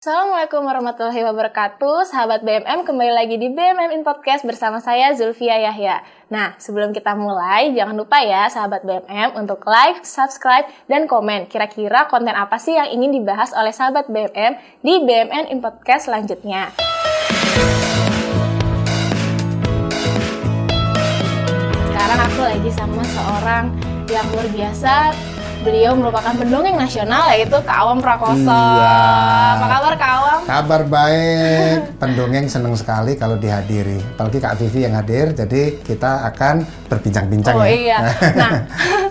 Assalamualaikum warahmatullahi wabarakatuh. Sahabat BMM kembali lagi di BMM In Podcast bersama saya Zulfia Yahya. Nah sebelum kita mulai jangan lupa ya sahabat BMM untuk like, subscribe, dan komen Kira-kira konten apa sih yang ingin dibahas oleh sahabat BMM di BMM In Podcast selanjutnya. Sekarang aku lagi sama seorang yang luar biasa beliau merupakan pendongeng nasional yaitu Kak Awam Prakoso. Iya. Apa kabar Kak Awam? Kabar baik. Pendongeng senang sekali kalau dihadiri. Apalagi Kak Vivi yang hadir, jadi kita akan berbincang-bincang Oh ya. iya. Nah,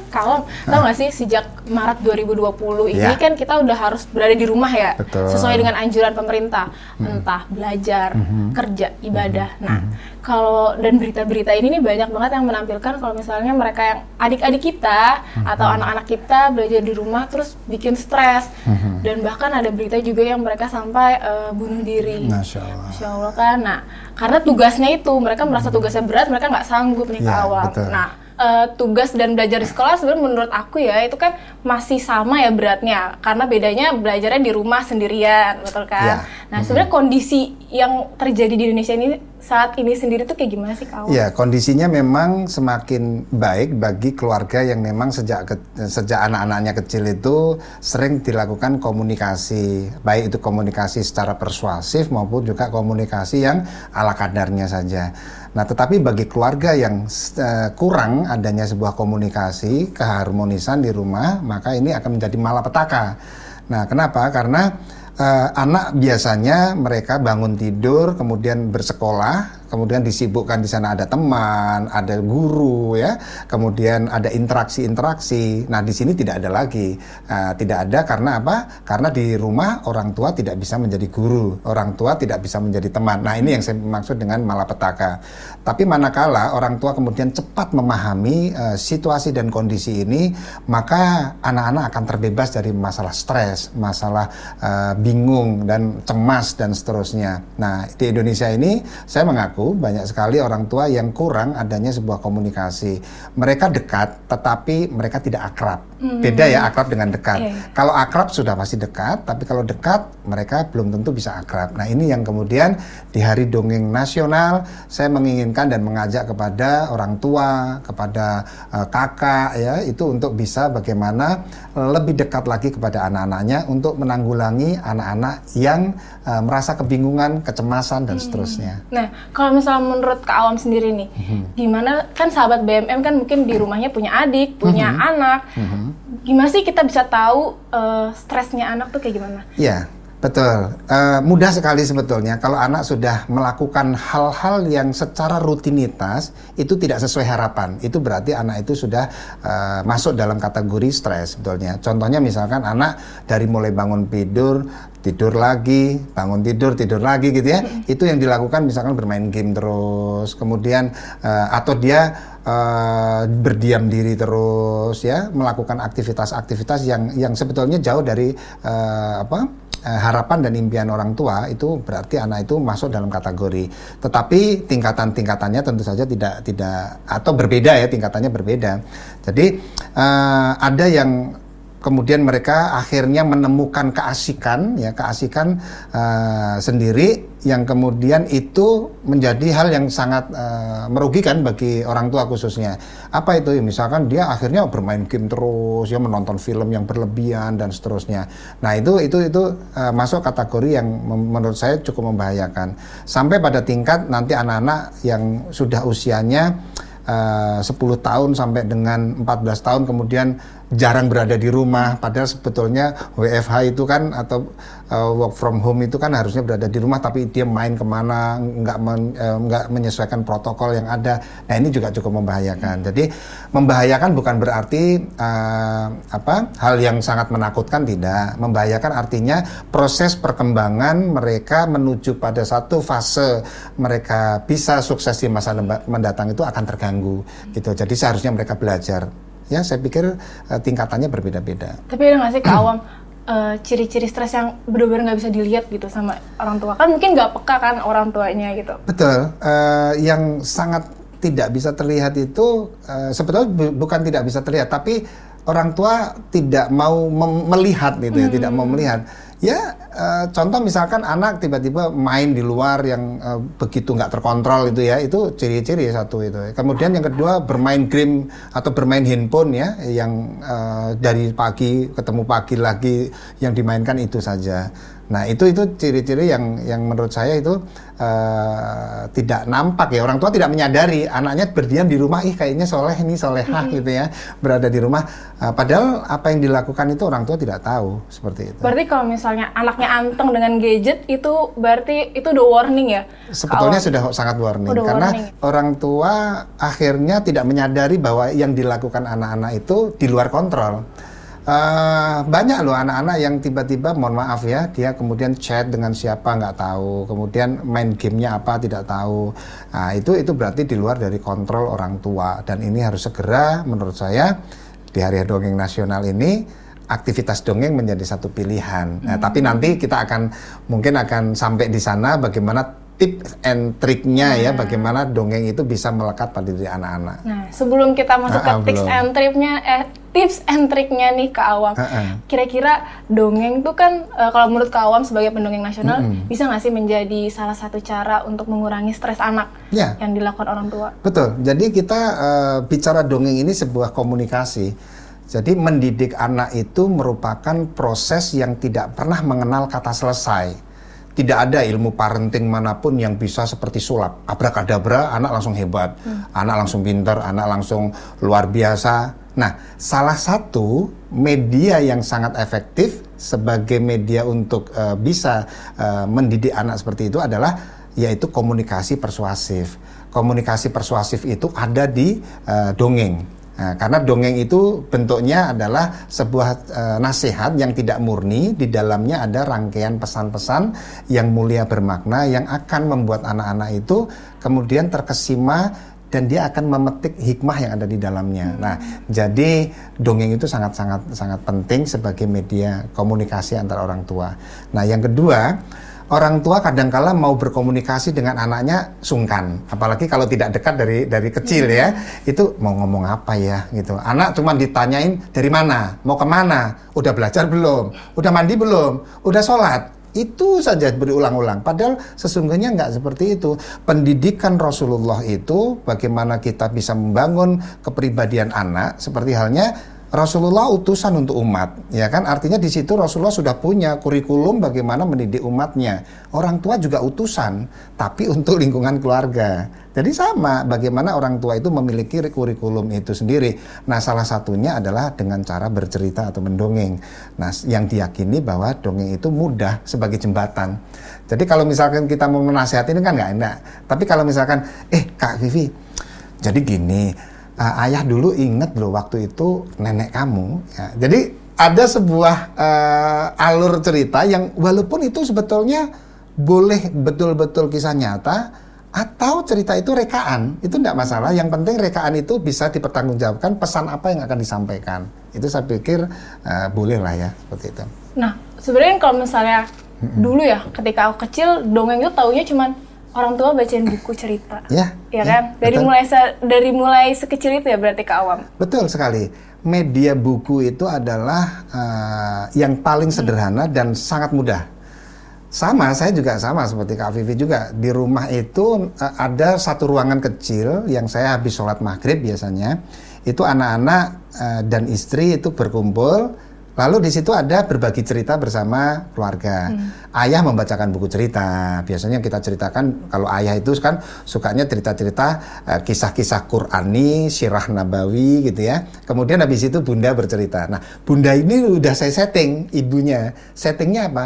Awam, tau gak sih sejak Maret 2020 ini Ya. kan kita udah harus berada di rumah ya. Betul. Sesuai dengan anjuran pemerintah. Entah belajar, kerja, ibadah. Nah, kalau dan berita-berita ini nih banyak banget yang menampilkan kalau misalnya mereka yang adik-adik kita atau anak-anak kita belajar di rumah terus bikin stres. Dan bahkan ada berita juga yang mereka sampai eh, bunuh diri. Masya Allah. Masya Allah kan. Nah, karena tugasnya itu mereka merasa tugasnya berat, mereka nggak sanggup nih ke Ya, awal. Betul. Nah, eh, tugas dan belajar di sekolah sebenarnya menurut aku ya itu kan masih sama ya beratnya karena bedanya belajarnya di rumah sendirian, betul Ya. kan? Nah, sebenarnya kondisi yang terjadi di Indonesia ini saat ini sendiri tuh kayak gimana sih kau? Ya, kondisinya memang semakin baik bagi keluarga yang memang sejak ke- sejak anak-anaknya kecil itu sering dilakukan komunikasi, baik itu komunikasi secara persuasif maupun juga komunikasi yang ala kadarnya saja. Nah, tetapi bagi keluarga yang eh, kurang adanya sebuah komunikasi, keharmonisan di rumah, maka ini akan menjadi malapetaka. Nah, kenapa? Karena eh, anak biasanya mereka bangun tidur, kemudian bersekolah, kemudian disibukkan di sana ada teman, ada guru ya, kemudian ada interaksi-interaksi. Nah di sini tidak ada lagi, Nah, tidak ada karena apa? Karena di rumah orang tua tidak bisa menjadi guru, orang tua tidak bisa menjadi teman. Nah ini yang saya maksud dengan malapetaka. Tapi manakala orang tua kemudian cepat memahami eh, situasi dan kondisi ini, maka anak-anak akan terbebas dari masalah stres, masalah eh, bingung dan cemas dan seterusnya. Nah di Indonesia ini saya mengaku banyak sekali orang tua yang kurang adanya sebuah komunikasi. Mereka dekat, tetapi mereka tidak akrab. Beda ya akrab dengan dekat. Iya. Kalau akrab sudah pasti dekat, tapi kalau dekat mereka belum tentu bisa akrab. Nah ini yang kemudian di Hari Dongeng Nasional saya menginginkan dan mengajak kepada orang tua, kepada eh, kakak ya itu untuk bisa bagaimana lebih dekat lagi kepada anak-anaknya untuk menanggulangi anak-anak yang eh, merasa kebingungan, kecemasan dan seterusnya. Nah, kalau misalnya menurut Kak Awam sendiri nih, Mhm. gimana kan sahabat BMM kan mungkin di rumahnya punya adik, punya Mhm. anak. Gimana sih kita bisa tahu eh, stresnya anak tuh kayak gimana? Iya, betul. Eh, mudah sekali sebetulnya kalau anak sudah melakukan hal-hal yang secara rutinitas itu tidak sesuai harapan. Itu berarti anak itu sudah eh, masuk dalam kategori stres sebetulnya. Contohnya misalkan anak dari mulai bangun tidur tidur lagi, bangun tidur, tidur lagi gitu ya. Itu yang dilakukan misalkan bermain game terus, kemudian eh, atau dia eh, berdiam diri terus ya, melakukan aktivitas-aktivitas yang yang sebetulnya jauh dari eh, apa? harapan dan impian orang tua itu berarti anak itu masuk dalam kategori. Tetapi tingkatan-tingkatannya tentu saja tidak tidak atau berbeda ya, tingkatannya berbeda. Jadi eh, ada yang kemudian mereka akhirnya menemukan keasikan ya keasikan eh, sendiri yang kemudian itu menjadi hal yang sangat eh, merugikan bagi orang tua khususnya. Apa itu? Ya misalkan dia akhirnya bermain game terus ya menonton film yang berlebihan dan seterusnya. Nah itu itu itu eh, masuk kategori yang menurut saya cukup membahayakan. Sampai pada tingkat nanti anak-anak yang sudah usianya eh, 10 tahun sampai dengan 14 tahun kemudian jarang berada di rumah. Padahal sebetulnya WFH itu kan atau uh, work from home itu kan harusnya berada di rumah tapi dia main ke mana nggak men- eh, nggak menyesuaikan protokol yang ada. Nah ini juga cukup membahayakan. Jadi membahayakan bukan berarti eh, apa hal yang sangat menakutkan tidak. Membahayakan artinya proses perkembangan mereka menuju pada satu fase mereka bisa sukses di masa mendatang itu akan terganggu gitu. Jadi seharusnya mereka belajar ya saya pikir eh, tingkatannya berbeda-beda Tapi ada nggak sih Kak Awam eh, ciri-ciri stres yang benar-benar nggak bisa dilihat gitu sama orang tua? Kan mungkin nggak peka kan orang tuanya gitu. Betul. Eh, yang sangat tidak bisa terlihat itu eh, sebetulnya bu- bukan tidak bisa terlihat, tapi orang tua tidak mau melihat gitu ya, tidak mau melihat. Ya, uh, contoh misalkan anak tiba-tiba main di luar yang uh, begitu nggak terkontrol itu ya, itu ciri-ciri satu itu. Kemudian yang kedua bermain game atau bermain handphone ya, yang uh, dari pagi ketemu pagi lagi yang dimainkan itu saja. Nah itu itu ciri-ciri yang yang menurut saya itu uh, tidak nampak ya orang tua tidak menyadari anaknya berdiam di rumah ih kayaknya soleh ini solehah hmm. gitu ya berada di rumah uh, padahal apa yang dilakukan itu orang tua tidak tahu seperti itu. Berarti kalau misalnya anaknya anteng dengan gadget itu berarti itu udah warning ya? Sebetulnya sudah sangat warning udah karena warning. orang tua akhirnya tidak menyadari bahwa yang dilakukan anak-anak itu di luar kontrol. Uh, banyak loh anak-anak yang tiba-tiba mohon maaf ya dia kemudian chat dengan siapa nggak tahu kemudian main gamenya apa tidak tahu. Nah itu itu berarti di luar dari kontrol orang tua. Dan ini harus segera menurut saya di hari dongeng nasional ini aktivitas dongeng menjadi satu pilihan. Nah, hmm. tapi nanti kita akan mungkin akan sampai di sana bagaimana tips and triknya ya, nah. ya bagaimana dongeng itu bisa melekat pada diri anak-anak. Nah, sebelum kita masuk nah, ke tips and triknya eh tips and triknya nih ke awam. Kira-kira dongeng tuh kan uh, kalau menurut ke awam sebagai pendongeng nasional -uh. bisa nggak sih menjadi salah satu cara untuk mengurangi stres anak ya. yang dilakukan orang tua? Betul. Jadi kita uh, bicara dongeng ini sebuah komunikasi. Jadi mendidik anak itu merupakan proses yang tidak pernah mengenal kata selesai tidak ada ilmu parenting mana pun yang bisa seperti sulap. Abrakadabra, anak langsung hebat, hmm. anak langsung pinter, anak langsung luar biasa. Nah, salah satu media yang sangat efektif sebagai media untuk uh, bisa uh, mendidik anak seperti itu adalah yaitu komunikasi persuasif. Komunikasi persuasif itu ada di uh, dongeng Nah, karena dongeng itu bentuknya adalah sebuah e, nasihat yang tidak murni, di dalamnya ada rangkaian pesan-pesan yang mulia bermakna yang akan membuat anak-anak itu kemudian terkesima dan dia akan memetik hikmah yang ada di dalamnya. Hmm. Nah, jadi dongeng itu sangat-sangat sangat penting sebagai media komunikasi antara orang tua. Nah, yang kedua, orang tua kadangkala mau berkomunikasi dengan anaknya sungkan. Apalagi kalau tidak dekat dari dari kecil ya. Itu mau ngomong apa ya gitu. Anak cuma ditanyain dari mana? Mau ke mana udah belajar belum? Udah mandi belum? Udah sholat? Itu saja berulang-ulang. Padahal sesungguhnya nggak seperti itu. Pendidikan Rasulullah itu bagaimana kita bisa membangun kepribadian anak seperti halnya Rasulullah utusan untuk umat, ya kan? Artinya di situ Rasulullah sudah punya kurikulum bagaimana mendidik umatnya. Orang tua juga utusan, tapi untuk lingkungan keluarga. Jadi sama, bagaimana orang tua itu memiliki kurikulum itu sendiri. Nah, salah satunya adalah dengan cara bercerita atau mendongeng. Nah, yang diyakini bahwa dongeng itu mudah sebagai jembatan. Jadi kalau misalkan kita mau menasihati ini kan nggak enak. Tapi kalau misalkan, eh Kak Vivi, jadi gini, uh, ayah dulu inget loh waktu itu nenek kamu. Ya. Jadi ada sebuah uh, alur cerita yang walaupun itu sebetulnya boleh betul-betul kisah nyata atau cerita itu rekaan itu tidak masalah yang penting rekaan itu bisa dipertanggungjawabkan pesan apa yang akan disampaikan itu saya pikir uh, boleh lah ya seperti itu nah sebenarnya kalau misalnya dulu ya ketika aku kecil dongeng itu taunya cuman orang tua bacain buku cerita. Ya. Ya kan? Dari betul. mulai dari mulai sekecil itu ya berarti ke awam. Betul sekali. Media buku itu adalah uh, yang paling sederhana hmm. dan sangat mudah. Sama, saya juga sama seperti Kak Vivi juga. Di rumah itu uh, ada satu ruangan kecil yang saya habis sholat maghrib biasanya. Itu anak-anak uh, dan istri itu berkumpul Lalu di situ ada berbagi cerita bersama keluarga. Hmm. Ayah membacakan buku cerita. Biasanya kita ceritakan kalau ayah itu kan sukanya cerita-cerita uh, kisah-kisah Qurani, sirah nabawi gitu ya. Kemudian habis itu bunda bercerita. Nah, bunda ini udah saya setting ibunya. Settingnya apa?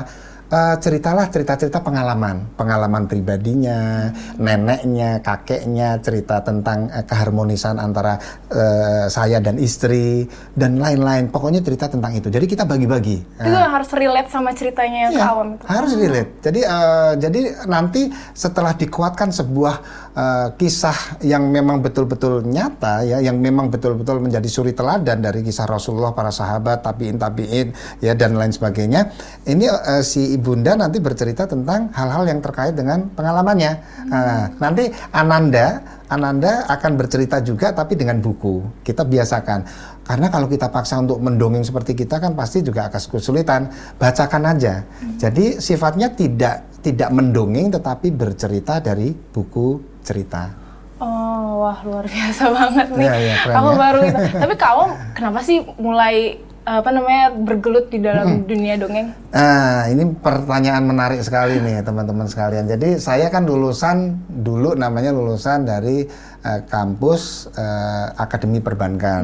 Uh, ceritalah cerita-cerita pengalaman, pengalaman pribadinya, neneknya, kakeknya, cerita tentang uh, keharmonisan antara uh, saya dan istri dan lain-lain. Pokoknya cerita tentang itu. Jadi kita bagi-bagi. Itu uh, harus relate sama ceritanya yang iya, ke awam itu. Harus relate. Jadi uh, jadi nanti setelah dikuatkan sebuah uh, kisah yang memang betul-betul nyata ya, yang memang betul-betul menjadi suri teladan dari kisah Rasulullah para sahabat, tabiin tabiin ya dan lain sebagainya. Ini uh, si ibunda nanti bercerita tentang hal-hal yang terkait dengan pengalamannya. Nah, nanti Ananda, Ananda akan bercerita juga tapi dengan buku. Kita biasakan. Karena kalau kita paksa untuk mendongeng seperti kita kan pasti juga akan kesulitan. Bacakan aja. Jadi sifatnya tidak tidak mendongeng tetapi bercerita dari buku cerita. Oh, wah luar biasa banget nih. Iya, iya, keren Aku ya. baru itu. Tapi kamu kenapa sih mulai apa namanya bergelut di dalam dunia dongeng? Nah, ini pertanyaan menarik sekali nih teman-teman sekalian. Jadi saya kan lulusan dulu namanya lulusan dari eh, kampus eh, Akademi Perbankan.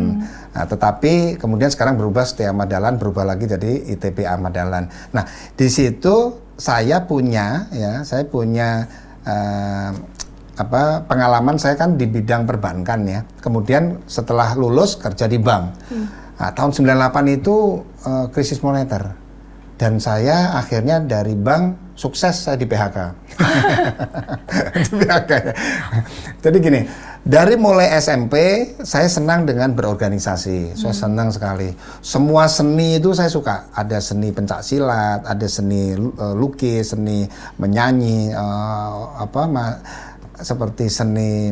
Nah, tetapi kemudian sekarang berubah Setia Ahmad Dahlan berubah lagi jadi ITB Ahmad Dahlan. Nah, di situ saya punya ya, saya punya eh, apa pengalaman saya kan di bidang perbankan ya. Kemudian setelah lulus kerja di bank. Nah, tahun 98 itu eh, krisis moneter dan saya akhirnya dari bank sukses saya di PHK. di PHK. ya. Jadi gini, dari mulai SMP saya senang dengan berorganisasi. Saya senang sekali. Semua seni itu saya suka. Ada seni pencak silat, ada seni eh, lukis, seni menyanyi, eh, apa ma- seperti seni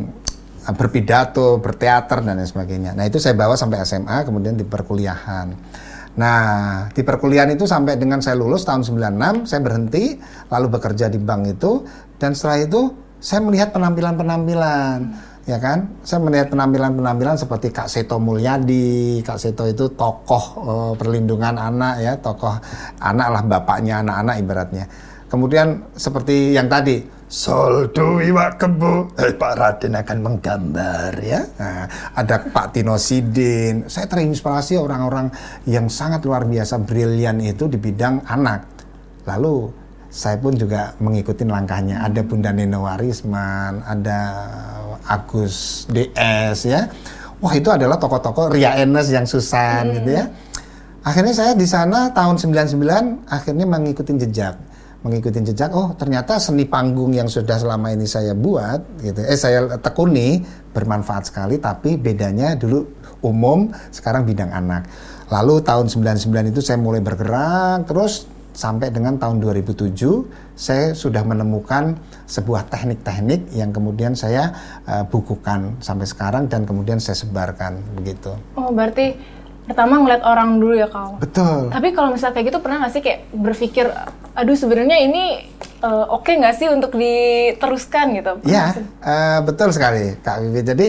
eh, berpidato, berteater dan lain sebagainya. Nah itu saya bawa sampai SMA, kemudian di perkuliahan. Nah di perkuliahan itu sampai dengan saya lulus tahun 96, saya berhenti, lalu bekerja di bank itu, dan setelah itu saya melihat penampilan-penampilan, ya kan? Saya melihat penampilan-penampilan seperti Kak Seto Mulyadi, Kak Seto itu tokoh eh, perlindungan anak ya, tokoh anak lah bapaknya anak-anak ibaratnya. Kemudian seperti yang tadi, Soldo Iwak Kebo, eh, Pak Raden akan menggambar ya. Nah, ada Pak Tino Sidin. Saya terinspirasi orang-orang yang sangat luar biasa brilian itu di bidang anak. Lalu saya pun juga mengikuti langkahnya. Ada Bunda Neno Warisman, ada Agus DS ya. Wah itu adalah tokoh-tokoh Ria Enes yang Susan gitu ya. Akhirnya saya di sana tahun 99 akhirnya mengikuti jejak mengikuti jejak oh ternyata seni panggung yang sudah selama ini saya buat gitu eh saya tekuni bermanfaat sekali tapi bedanya dulu umum sekarang bidang anak. Lalu tahun 99 itu saya mulai bergerak terus sampai dengan tahun 2007 saya sudah menemukan sebuah teknik-teknik yang kemudian saya eh, bukukan sampai sekarang dan kemudian saya sebarkan begitu. Oh berarti pertama ngeliat orang dulu ya kau. betul. Tapi kalau misalnya kayak gitu pernah nggak sih kayak berpikir, aduh sebenarnya ini eh, oke nggak sih untuk diteruskan gitu? Ya, sih? eh, betul sekali Kak Vivi. Jadi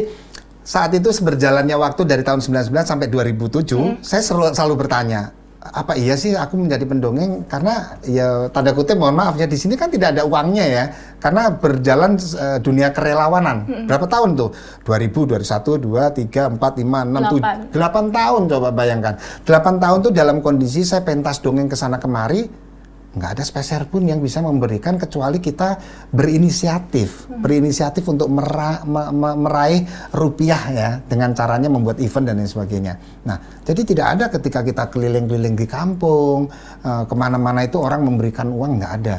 saat itu seberjalannya waktu dari tahun 99 sampai 2007, saya selalu, selalu bertanya, apa iya sih aku menjadi pendongeng? Karena ya tanda kutip mohon maaf ya di sini kan tidak ada uangnya ya. Karena berjalan eh, dunia kerelawanan. Berapa tahun tuh? 2000 2001 2 3 4 5 6 7 8 tahun coba bayangkan. 8 tahun tuh dalam kondisi saya pentas dongeng ke sana kemari nggak ada speser pun yang bisa memberikan kecuali kita berinisiatif, berinisiatif untuk mera- me- me- meraih rupiah ya dengan caranya membuat event dan lain sebagainya. Nah, jadi tidak ada ketika kita keliling-keliling di kampung eh, ke mana-mana itu orang memberikan uang nggak ada.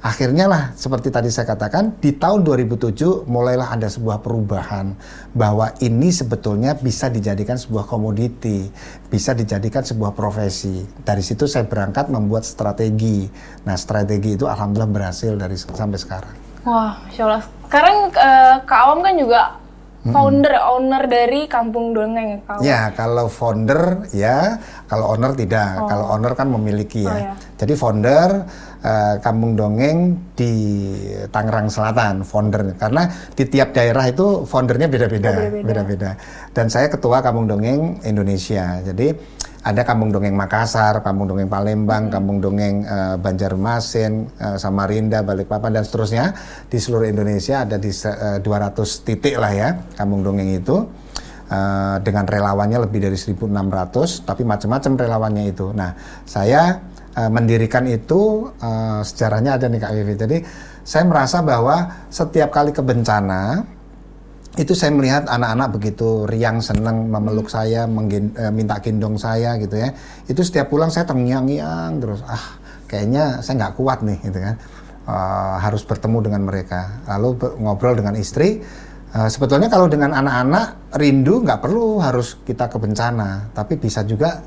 Akhirnya lah seperti tadi saya katakan di tahun 2007 mulailah ada sebuah perubahan bahwa ini sebetulnya bisa dijadikan sebuah komoditi, bisa dijadikan sebuah profesi. Dari situ saya berangkat membuat strategi. Nah strategi itu alhamdulillah berhasil dari sampai sekarang. Wah, masya Allah. Sekarang eh, Kak Awam kan juga founder, owner dari Kampung Dongeng ya Kak Awam. Ya, kalau founder ya, kalau owner tidak. Kalau owner kan memiliki ya. Oh, ya. Jadi founder eh, Kampung Dongeng di Tangerang Selatan, founder. Karena di tiap daerah itu foundernya beda-beda, Beda-beda. Dan saya ketua Kampung Dongeng Indonesia. Jadi ada Kampung Dongeng Makassar, Kampung Dongeng Palembang, Kampung Dongeng eh, Banjarmasin, eh, Samarinda, Balikpapan dan seterusnya di seluruh Indonesia ada di eh, 200 titik lah ya Kampung Dongeng itu. Eh, dengan relawannya lebih dari 1.600, tapi macam-macam relawannya itu. Nah, saya eh, mendirikan itu eh, sejarahnya ada nih Kak Vivi. Jadi saya merasa bahwa setiap kali kebencana itu saya melihat anak-anak begitu riang seneng memeluk saya menggen- eh, minta gendong saya gitu ya. Itu setiap pulang saya terngiang-ngiang terus ah kayaknya saya nggak kuat nih gitu kan. Eh, harus bertemu dengan mereka. Lalu ngobrol dengan istri. Eh, sebetulnya kalau dengan anak-anak rindu nggak perlu harus kita ke bencana tapi bisa juga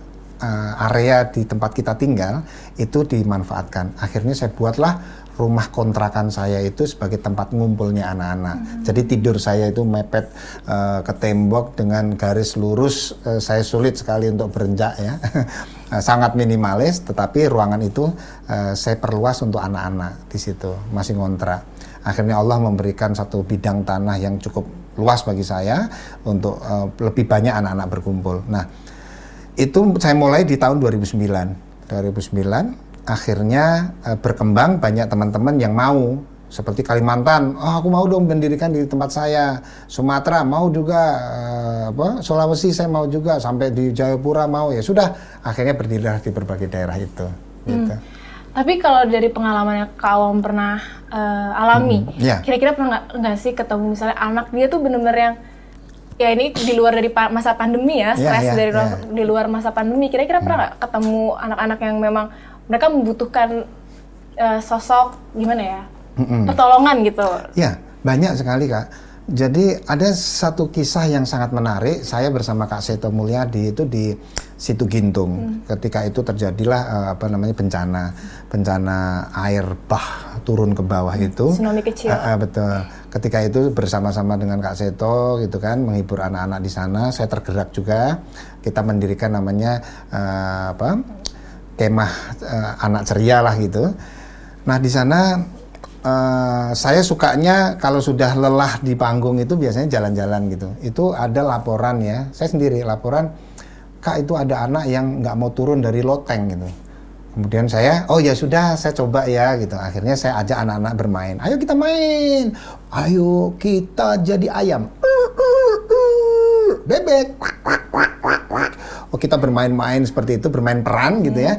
uh, area di tempat kita tinggal itu dimanfaatkan. Akhirnya saya buatlah rumah kontrakan saya itu sebagai tempat ngumpulnya anak-anak. Hmm. Jadi tidur saya itu mepet uh, ke tembok dengan garis lurus. Uh, saya sulit sekali untuk berenjak ya. Sangat minimalis, tetapi ruangan itu uh, saya perluas untuk anak-anak di situ masih ngontrak. Akhirnya Allah memberikan satu bidang tanah yang cukup luas bagi saya untuk uh, lebih banyak anak-anak berkumpul. Nah, itu saya mulai di tahun 2009. 2009 akhirnya uh, berkembang banyak teman-teman yang mau seperti Kalimantan, oh aku mau dong mendirikan di tempat saya. Sumatera mau juga, uh, apa Sulawesi saya mau juga, sampai di Jayapura mau ya sudah. Akhirnya berdirilah di berbagai daerah itu. Hmm. Gitu. Tapi kalau dari pengalaman yang kawam pernah uh, alami, hmm, yeah. kira-kira pernah nggak sih ketemu misalnya anak dia tuh bener-bener yang ya ini di luar dari masa pandemi ya, iya, stres yeah, yeah, dari yeah. di luar masa pandemi. Kira-kira hmm. pernah nggak ketemu anak-anak yang memang mereka membutuhkan uh, sosok gimana ya mm-hmm. pertolongan gitu ya banyak sekali kak jadi ada satu kisah yang sangat menarik saya bersama kak Seto Mulyadi itu di situ Gintung hmm. ketika itu terjadilah uh, apa namanya bencana bencana air bah turun ke bawah itu tsunami kecil uh, uh, betul ketika itu bersama-sama dengan Kak Seto gitu kan menghibur anak-anak di sana saya tergerak juga kita mendirikan namanya uh, apa kemah uh, anak ceria lah gitu. Nah di sana uh, saya sukanya kalau sudah lelah di panggung itu biasanya jalan-jalan gitu. Itu ada laporan ya, saya sendiri laporan, kak itu ada anak yang nggak mau turun dari loteng gitu. Kemudian saya, oh ya sudah, saya coba ya gitu. Akhirnya saya ajak anak-anak bermain. Ayo kita main, ayo kita jadi ayam, bebek, oh kita bermain-main seperti itu bermain peran gitu ya.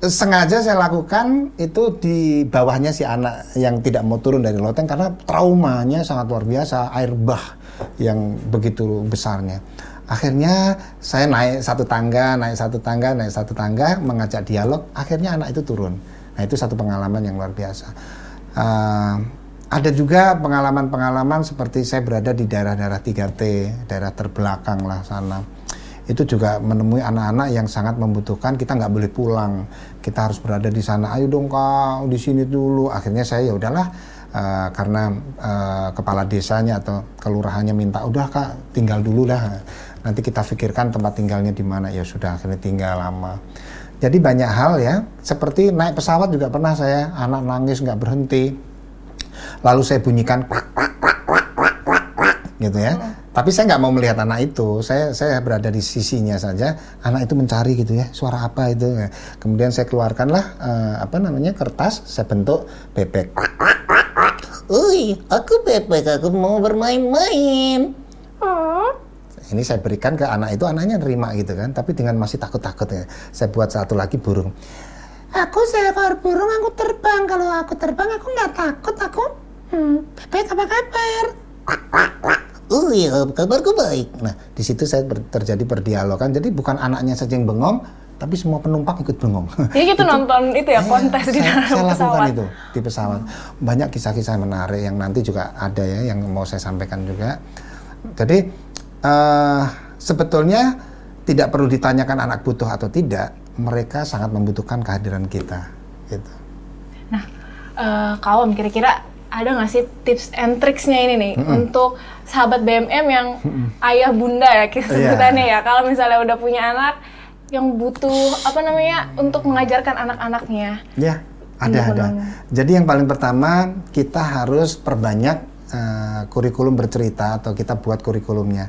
Sengaja saya lakukan itu di bawahnya si anak yang tidak mau turun dari loteng karena traumanya sangat luar biasa air bah yang begitu besarnya akhirnya saya naik satu tangga naik satu tangga naik satu tangga mengajak dialog. Akhirnya anak itu turun. Nah itu satu pengalaman yang luar biasa. Uh, ada juga pengalaman-pengalaman seperti saya berada di daerah-daerah 3T daerah terbelakang lah sana. Itu juga menemui anak-anak yang sangat membutuhkan. Kita nggak boleh pulang. Kita harus berada di sana. Ayo dong kak di sini dulu. Akhirnya saya ya udahlah. Uh, karena uh, kepala desanya atau kelurahannya minta udah kak tinggal dulu lah nanti kita pikirkan tempat tinggalnya di mana ya sudah akhirnya tinggal lama jadi banyak hal ya seperti naik pesawat juga pernah saya anak nangis nggak berhenti lalu saya bunyikan gitu ya tapi saya nggak mau melihat anak itu. Saya saya berada di sisinya saja. Anak itu mencari gitu ya, suara apa itu. Kemudian saya keluarkanlah uh, apa namanya kertas, saya bentuk bebek. Ui, aku bebek, aku mau bermain-main. Oh. Ini saya berikan ke anak itu, anaknya nerima gitu kan, tapi dengan masih takut-takut ya. Saya buat satu lagi burung. Aku seekor burung, aku terbang. Kalau aku terbang, aku nggak takut. Aku, hmm, bebek apa kabar? oh iya kabarku baik. Nah di situ saya ber, terjadi perdialogan. Jadi bukan anaknya saja yang bengong, tapi semua penumpang ikut bengong. Jadi gitu nonton itu ya kontes di dalam saya pesawat. lakukan itu di pesawat. Banyak kisah-kisah menarik yang nanti juga ada ya yang mau saya sampaikan juga. Jadi uh, sebetulnya tidak perlu ditanyakan anak butuh atau tidak, mereka sangat membutuhkan kehadiran kita. Gitu. Nah, uh, kawan kira-kira ada nggak sih tips and tricksnya ini nih mm -hmm. untuk sahabat BMM yang mm -hmm. ayah bunda ya iya. sebutannya yeah. ya kalau misalnya udah punya anak yang butuh apa namanya untuk mengajarkan anak-anaknya ya yeah, ada ada jadi yang paling pertama kita harus perbanyak uh, kurikulum bercerita atau kita buat kurikulumnya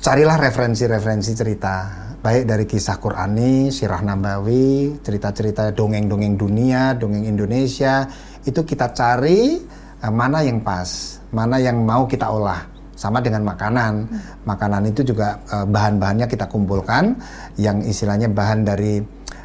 carilah referensi-referensi cerita baik dari kisah Qurani, sirah Nabawi, cerita-cerita dongeng-dongeng dunia, dongeng Indonesia, itu kita cari uh, mana yang pas, mana yang mau kita olah. Sama dengan makanan. Makanan itu juga uh, bahan-bahannya kita kumpulkan yang istilahnya bahan dari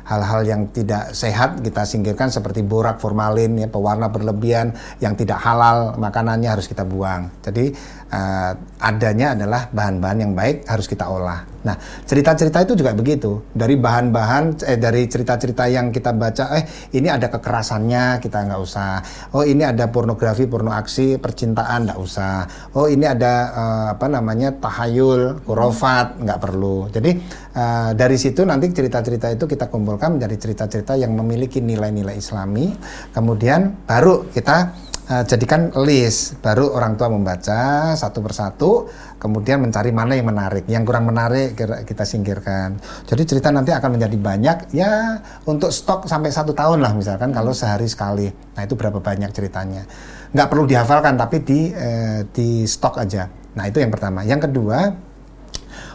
hal-hal yang tidak sehat kita singkirkan seperti borak, formalin, ya, pewarna berlebihan yang tidak halal makanannya harus kita buang. Jadi uh, adanya adalah bahan-bahan yang baik harus kita olah. Nah, cerita-cerita itu juga begitu. Dari bahan-bahan, eh, dari cerita-cerita yang kita baca, eh ini ada kekerasannya, kita nggak usah. Oh ini ada pornografi, porno aksi, percintaan, nggak usah. Oh ini ada uh, apa namanya tahayul, kurofat, nggak perlu. Jadi uh, dari situ nanti cerita-cerita itu kita kumpulkan menjadi cerita-cerita yang memiliki nilai-nilai Islami. Kemudian baru kita uh, jadikan list. Baru orang tua membaca satu persatu kemudian mencari mana yang menarik. Yang kurang menarik kita singkirkan. Jadi cerita nanti akan menjadi banyak. Ya untuk stok sampai satu tahun lah misalkan kalau sehari sekali. Nah itu berapa banyak ceritanya. Nggak perlu dihafalkan tapi di eh, di stok aja. Nah itu yang pertama. Yang kedua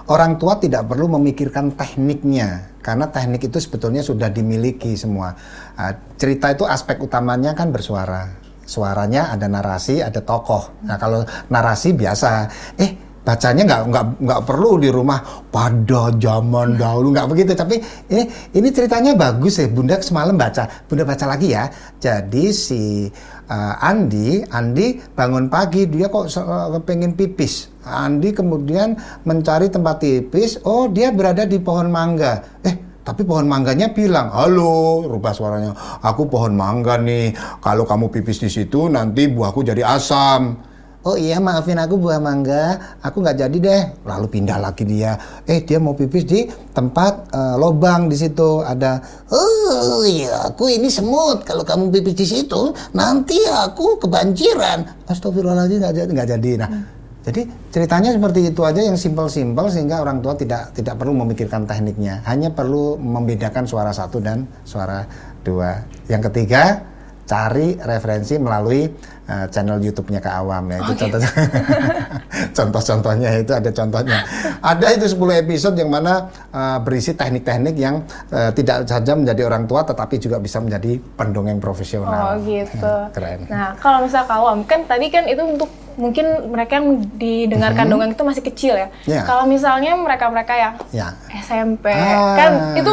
orang tua tidak perlu memikirkan tekniknya. Karena teknik itu sebetulnya sudah dimiliki semua. Nah, cerita itu aspek utamanya kan bersuara suaranya ada narasi ada tokoh. Nah kalau narasi biasa. Eh bacanya nggak nggak nggak perlu di rumah. Pada zaman dahulu nggak begitu. Tapi ini ini ceritanya bagus ya. Bunda semalam baca. Bunda baca lagi ya. Jadi si uh, Andi Andi bangun pagi. Dia kok uh, pengen pipis. Andi kemudian mencari tempat pipis oh dia berada di pohon mangga. Eh tapi pohon mangganya bilang, halo, rubah suaranya, aku pohon mangga nih. Kalau kamu pipis di situ, nanti buahku jadi asam. Oh iya maafin aku buah mangga, aku nggak jadi deh. Lalu pindah lagi dia. Eh dia mau pipis di tempat uh, lobang di situ ada. Oh iya aku ini semut. Kalau kamu pipis di situ nanti aku kebanjiran. Astagfirullahaladzim nggak jadi nggak jadi. Nah hmm jadi ceritanya seperti itu aja yang simpel-simpel sehingga orang tua tidak tidak perlu memikirkan tekniknya, hanya perlu membedakan suara satu dan suara dua. Yang ketiga, cari referensi melalui uh, channel YouTube-nya Kak Awam ya. Itu okay. contohnya. contoh-contohnya itu ada contohnya. Ada itu 10 episode yang mana uh, berisi teknik-teknik yang uh, tidak saja menjadi orang tua tetapi juga bisa menjadi pendongeng profesional. Oh gitu. Keren. Nah, kalau misal Kak Awam kan tadi kan itu untuk mungkin mereka yang didengarkan mm -hmm. dongeng itu masih kecil ya. Yeah. Kalau misalnya mereka-mereka yang yeah. SMP ah. kan itu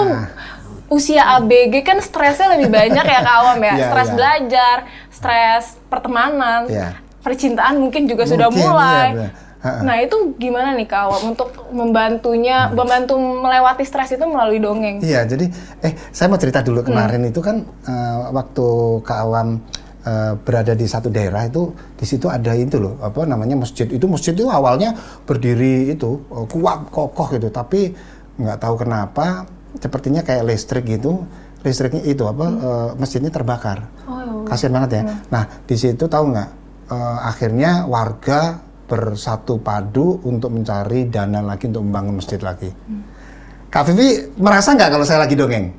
usia ABG kan stresnya lebih banyak ya Kak Awam ya. yeah, stres yeah. belajar, stres pertemanan, yeah. percintaan mungkin juga mungkin, sudah mulai. Yeah, Nah itu gimana nih Kak Awam untuk membantunya, hmm. membantu melewati stres itu melalui dongeng? Iya, jadi eh saya mau cerita dulu kemarin hmm. itu kan uh, waktu Kak Awam Uh, berada di satu daerah itu di situ ada itu loh apa namanya masjid itu masjid itu awalnya berdiri itu uh, kuat kokoh gitu tapi nggak tahu kenapa sepertinya kayak listrik gitu listriknya itu apa hmm. uh, masjidnya terbakar oh, kasihan banget ya hmm. nah di situ tahu nggak uh, akhirnya warga bersatu padu untuk mencari dana lagi untuk membangun masjid lagi hmm. Kak Vivi merasa nggak kalau saya lagi dongeng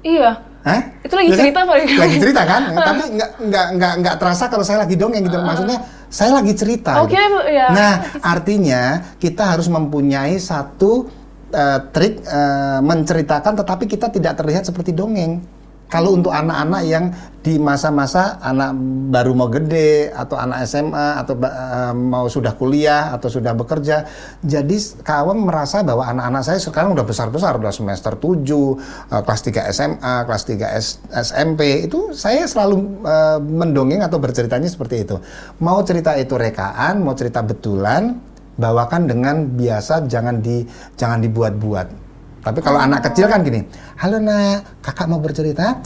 iya Hah? Itu lagi ya cerita kan? Lagi cerita kan? Tapi nggak nggak nggak nggak terasa kalau saya lagi dongeng gitu. Maksudnya saya lagi cerita. Oke, okay, gitu. ya. Nah, artinya kita harus mempunyai satu uh, trik uh, menceritakan, tetapi kita tidak terlihat seperti dongeng. Kalau untuk anak-anak yang di masa-masa anak baru mau gede atau anak SMA atau uh, mau sudah kuliah atau sudah bekerja, jadi kawan merasa bahwa anak-anak saya sekarang udah besar-besar, udah semester 7, uh, kelas 3 SMA, kelas 3 S SMP, itu saya selalu uh, mendongeng atau berceritanya seperti itu. Mau cerita itu rekaan, mau cerita betulan, bawakan dengan biasa, jangan di jangan dibuat-buat tapi kalau oh. anak kecil kan gini, halo nak, kakak mau bercerita,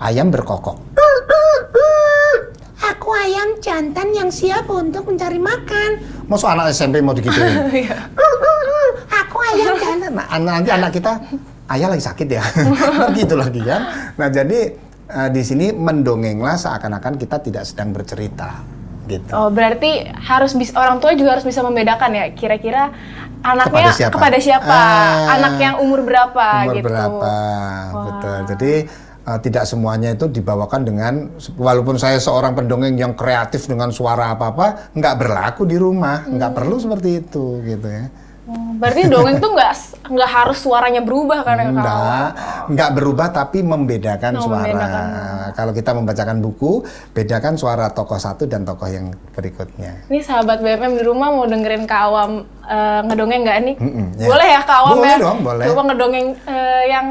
ayam berkokok. Aku ayam jantan yang siap untuk mencari makan. Masuk anak SMP mau digituin? Iya. Aku ayam jantan. Nah, nanti anak kita, ayah lagi sakit ya. gitu lagi kan. Nah jadi uh, di sini mendongenglah seakan-akan kita tidak sedang bercerita gitu. Oh, berarti harus bisa orang tua juga harus bisa membedakan ya kira-kira anaknya kepada siapa? Kepada siapa? Ah, Anak yang umur berapa umur gitu. berapa? Wow. Betul. Jadi uh, tidak semuanya itu dibawakan dengan walaupun saya seorang pendongeng yang kreatif dengan suara apa-apa nggak berlaku di rumah, hmm. nggak perlu seperti itu gitu ya. Berarti dongeng tuh nggak nggak harus suaranya berubah kan Enggak, nggak berubah tapi membedakan oh, suara. Membedakan. Kalau kita membacakan buku, bedakan suara tokoh satu dan tokoh yang berikutnya. Ini sahabat BMM di rumah mau dengerin Kak Awam uh, ngedongeng nggak nih? Mm -mm, ya. Boleh ya Kak Awam boleh ya? Dong, boleh. Coba ngedongeng uh, yang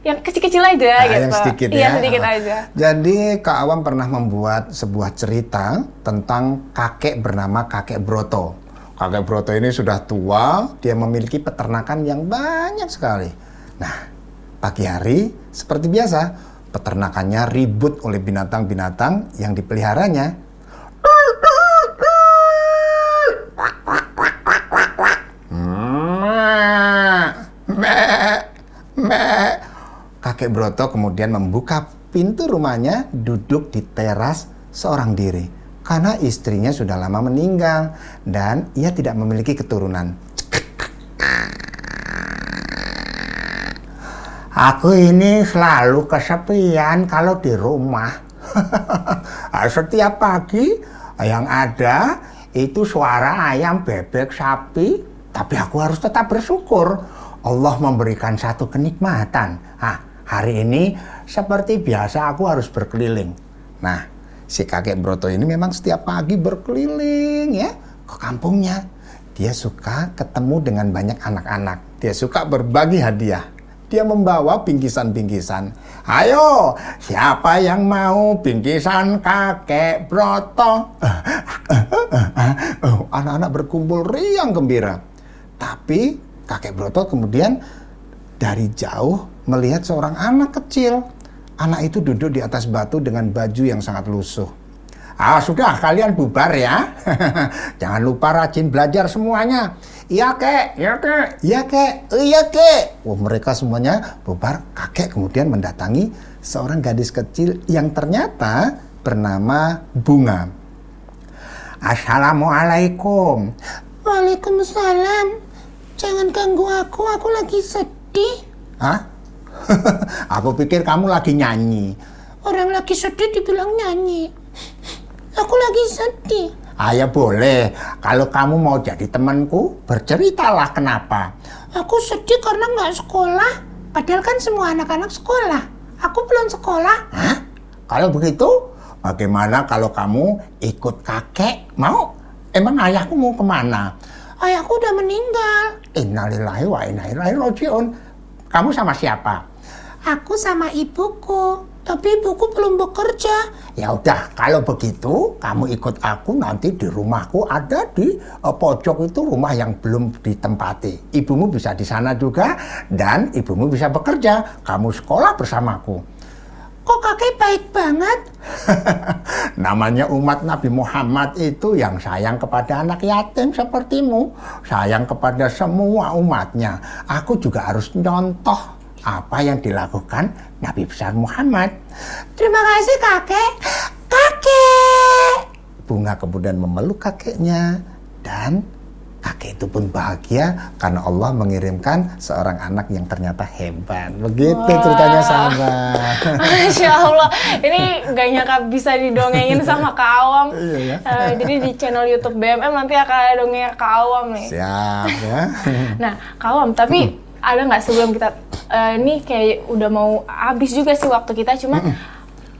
yang kecil-kecil aja nah, gitu. Yang sedikit iya, ya. sedikit aja. Jadi Kak Awam pernah membuat sebuah cerita tentang kakek bernama kakek Broto kakek Broto ini sudah tua, dia memiliki peternakan yang banyak sekali. Nah, pagi hari seperti biasa, peternakannya ribut oleh binatang-binatang yang dipeliharanya. Kakek Broto kemudian membuka pintu rumahnya, duduk di teras seorang diri karena istrinya sudah lama meninggal dan ia tidak memiliki keturunan. Aku ini selalu kesepian kalau di rumah. Setiap pagi yang ada itu suara ayam, bebek, sapi, tapi aku harus tetap bersyukur. Allah memberikan satu kenikmatan. Nah, hari ini seperti biasa aku harus berkeliling. Nah, si kakek Broto ini memang setiap pagi berkeliling ya ke kampungnya. Dia suka ketemu dengan banyak anak-anak. Dia suka berbagi hadiah. Dia membawa bingkisan-bingkisan. Ayo, siapa yang mau bingkisan kakek Broto? Anak-anak berkumpul riang gembira. Tapi kakek Broto kemudian dari jauh melihat seorang anak kecil Anak itu duduk di atas batu dengan baju yang sangat lusuh. Ah, sudah kalian bubar ya. Jangan lupa rajin belajar semuanya. Iya, Kek. Iya, Kek. Iya, Kek. Iya, Kek. Wah, mereka semuanya bubar. Kakek kemudian mendatangi seorang gadis kecil yang ternyata bernama Bunga. Assalamualaikum. Waalaikumsalam. Jangan ganggu aku, aku lagi sedih. Hah? Aku pikir kamu lagi nyanyi. Orang lagi sedih dibilang nyanyi. Aku lagi sedih. Ah ya boleh. Kalau kamu mau jadi temanku, berceritalah kenapa. Aku sedih karena nggak sekolah. Padahal kan semua anak-anak sekolah. Aku belum sekolah. Hah? Kalau begitu, bagaimana kalau kamu ikut kakek? Mau? Emang ayahku mau ke mana? Ayahku udah meninggal. Innalillahi wa inna ilaihi rajiun. Kamu sama siapa? Aku sama ibuku, tapi ibuku belum bekerja. Ya udah, kalau begitu kamu ikut aku nanti di rumahku ada di uh, pojok itu rumah yang belum ditempati. Ibumu bisa di sana juga dan ibumu bisa bekerja. Kamu sekolah bersamaku. Kok kakek baik banget? Namanya umat Nabi Muhammad itu yang sayang kepada anak yatim sepertimu. Sayang kepada semua umatnya. Aku juga harus nyontoh apa yang dilakukan Nabi besar Muhammad. Terima kasih kakek. Kakek. Bunga kemudian memeluk kakeknya dan itu pun bahagia karena Allah mengirimkan seorang anak yang ternyata hebat. Begitu Wah. ceritanya sahabat. Masya Allah, ini gak nyangka bisa didongengin sama Kak Awam. Iya, ya? uh, jadi di channel YouTube BMM nanti akan ada dongeng Kak Awam nih. Siap ya. nah Kak Awam, tapi ada nggak sebelum kita uh, ini kayak udah mau habis juga sih waktu kita cuma mm -mm.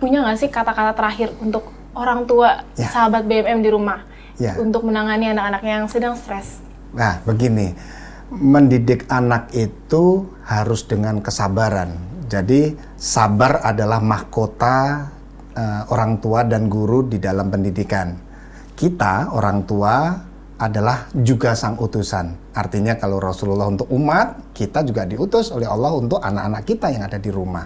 punya nggak sih kata-kata terakhir untuk orang tua yeah. sahabat BMM di rumah yeah. untuk menangani anak-anaknya yang sedang stres nah begini mendidik anak itu harus dengan kesabaran jadi sabar adalah mahkota uh, orang tua dan guru di dalam pendidikan kita orang tua adalah juga sang utusan. Artinya kalau Rasulullah untuk umat, kita juga diutus oleh Allah untuk anak-anak kita yang ada di rumah.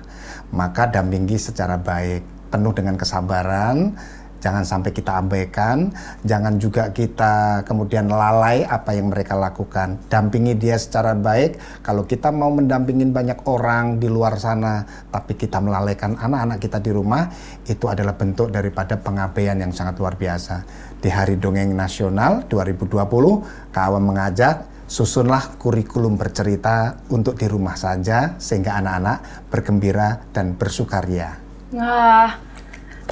Maka dampingi secara baik, penuh dengan kesabaran, jangan sampai kita abaikan, jangan juga kita kemudian lalai apa yang mereka lakukan. Dampingi dia secara baik. Kalau kita mau mendampingin banyak orang di luar sana, tapi kita melalaikan anak-anak kita di rumah, itu adalah bentuk daripada pengabaian yang sangat luar biasa. Di Hari Dongeng Nasional 2020, kawan mengajak susunlah kurikulum bercerita untuk di rumah saja sehingga anak-anak bergembira dan bersukaria. Wah,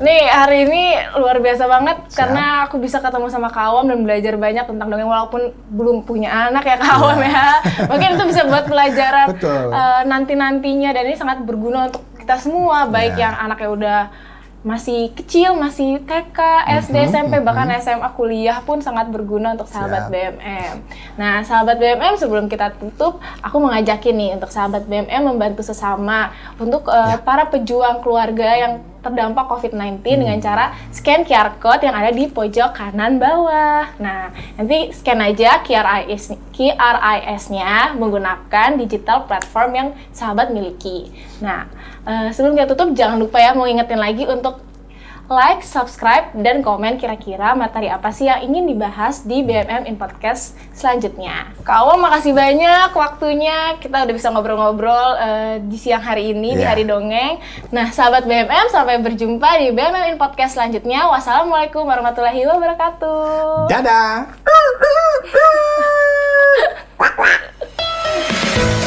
Nih hari ini luar biasa banget Siap. karena aku bisa ketemu sama kawam dan belajar banyak tentang dongeng walaupun belum punya anak ya kawam ya. ya. Mungkin itu bisa buat pelajaran uh, nanti-nantinya dan ini sangat berguna untuk kita semua baik ya. yang anaknya udah masih kecil, masih TK, SD, mm -hmm, SMP, bahkan mm -hmm. SMA, kuliah pun sangat berguna untuk sahabat Siap. BMM. Nah, sahabat BMM sebelum kita tutup, aku mengajakin nih untuk sahabat BMM membantu sesama untuk uh, ya. para pejuang keluarga yang terdampak COVID-19 dengan cara scan QR code yang ada di pojok kanan bawah. Nah, nanti scan aja QRIS QRIS-nya menggunakan digital platform yang sahabat miliki. Nah, eh, sebelum kita tutup jangan lupa ya mau ingetin lagi untuk like, subscribe, dan komen kira-kira materi apa sih yang ingin dibahas di BMM in Podcast selanjutnya. Kawan, makasih banyak waktunya. Kita udah bisa ngobrol-ngobrol uh, di siang hari ini, yeah. di iya. hari dongeng. Nah, sahabat BMM, sampai berjumpa di BMM in Podcast selanjutnya. Wassalamualaikum warahmatullahi wabarakatuh. Dadah!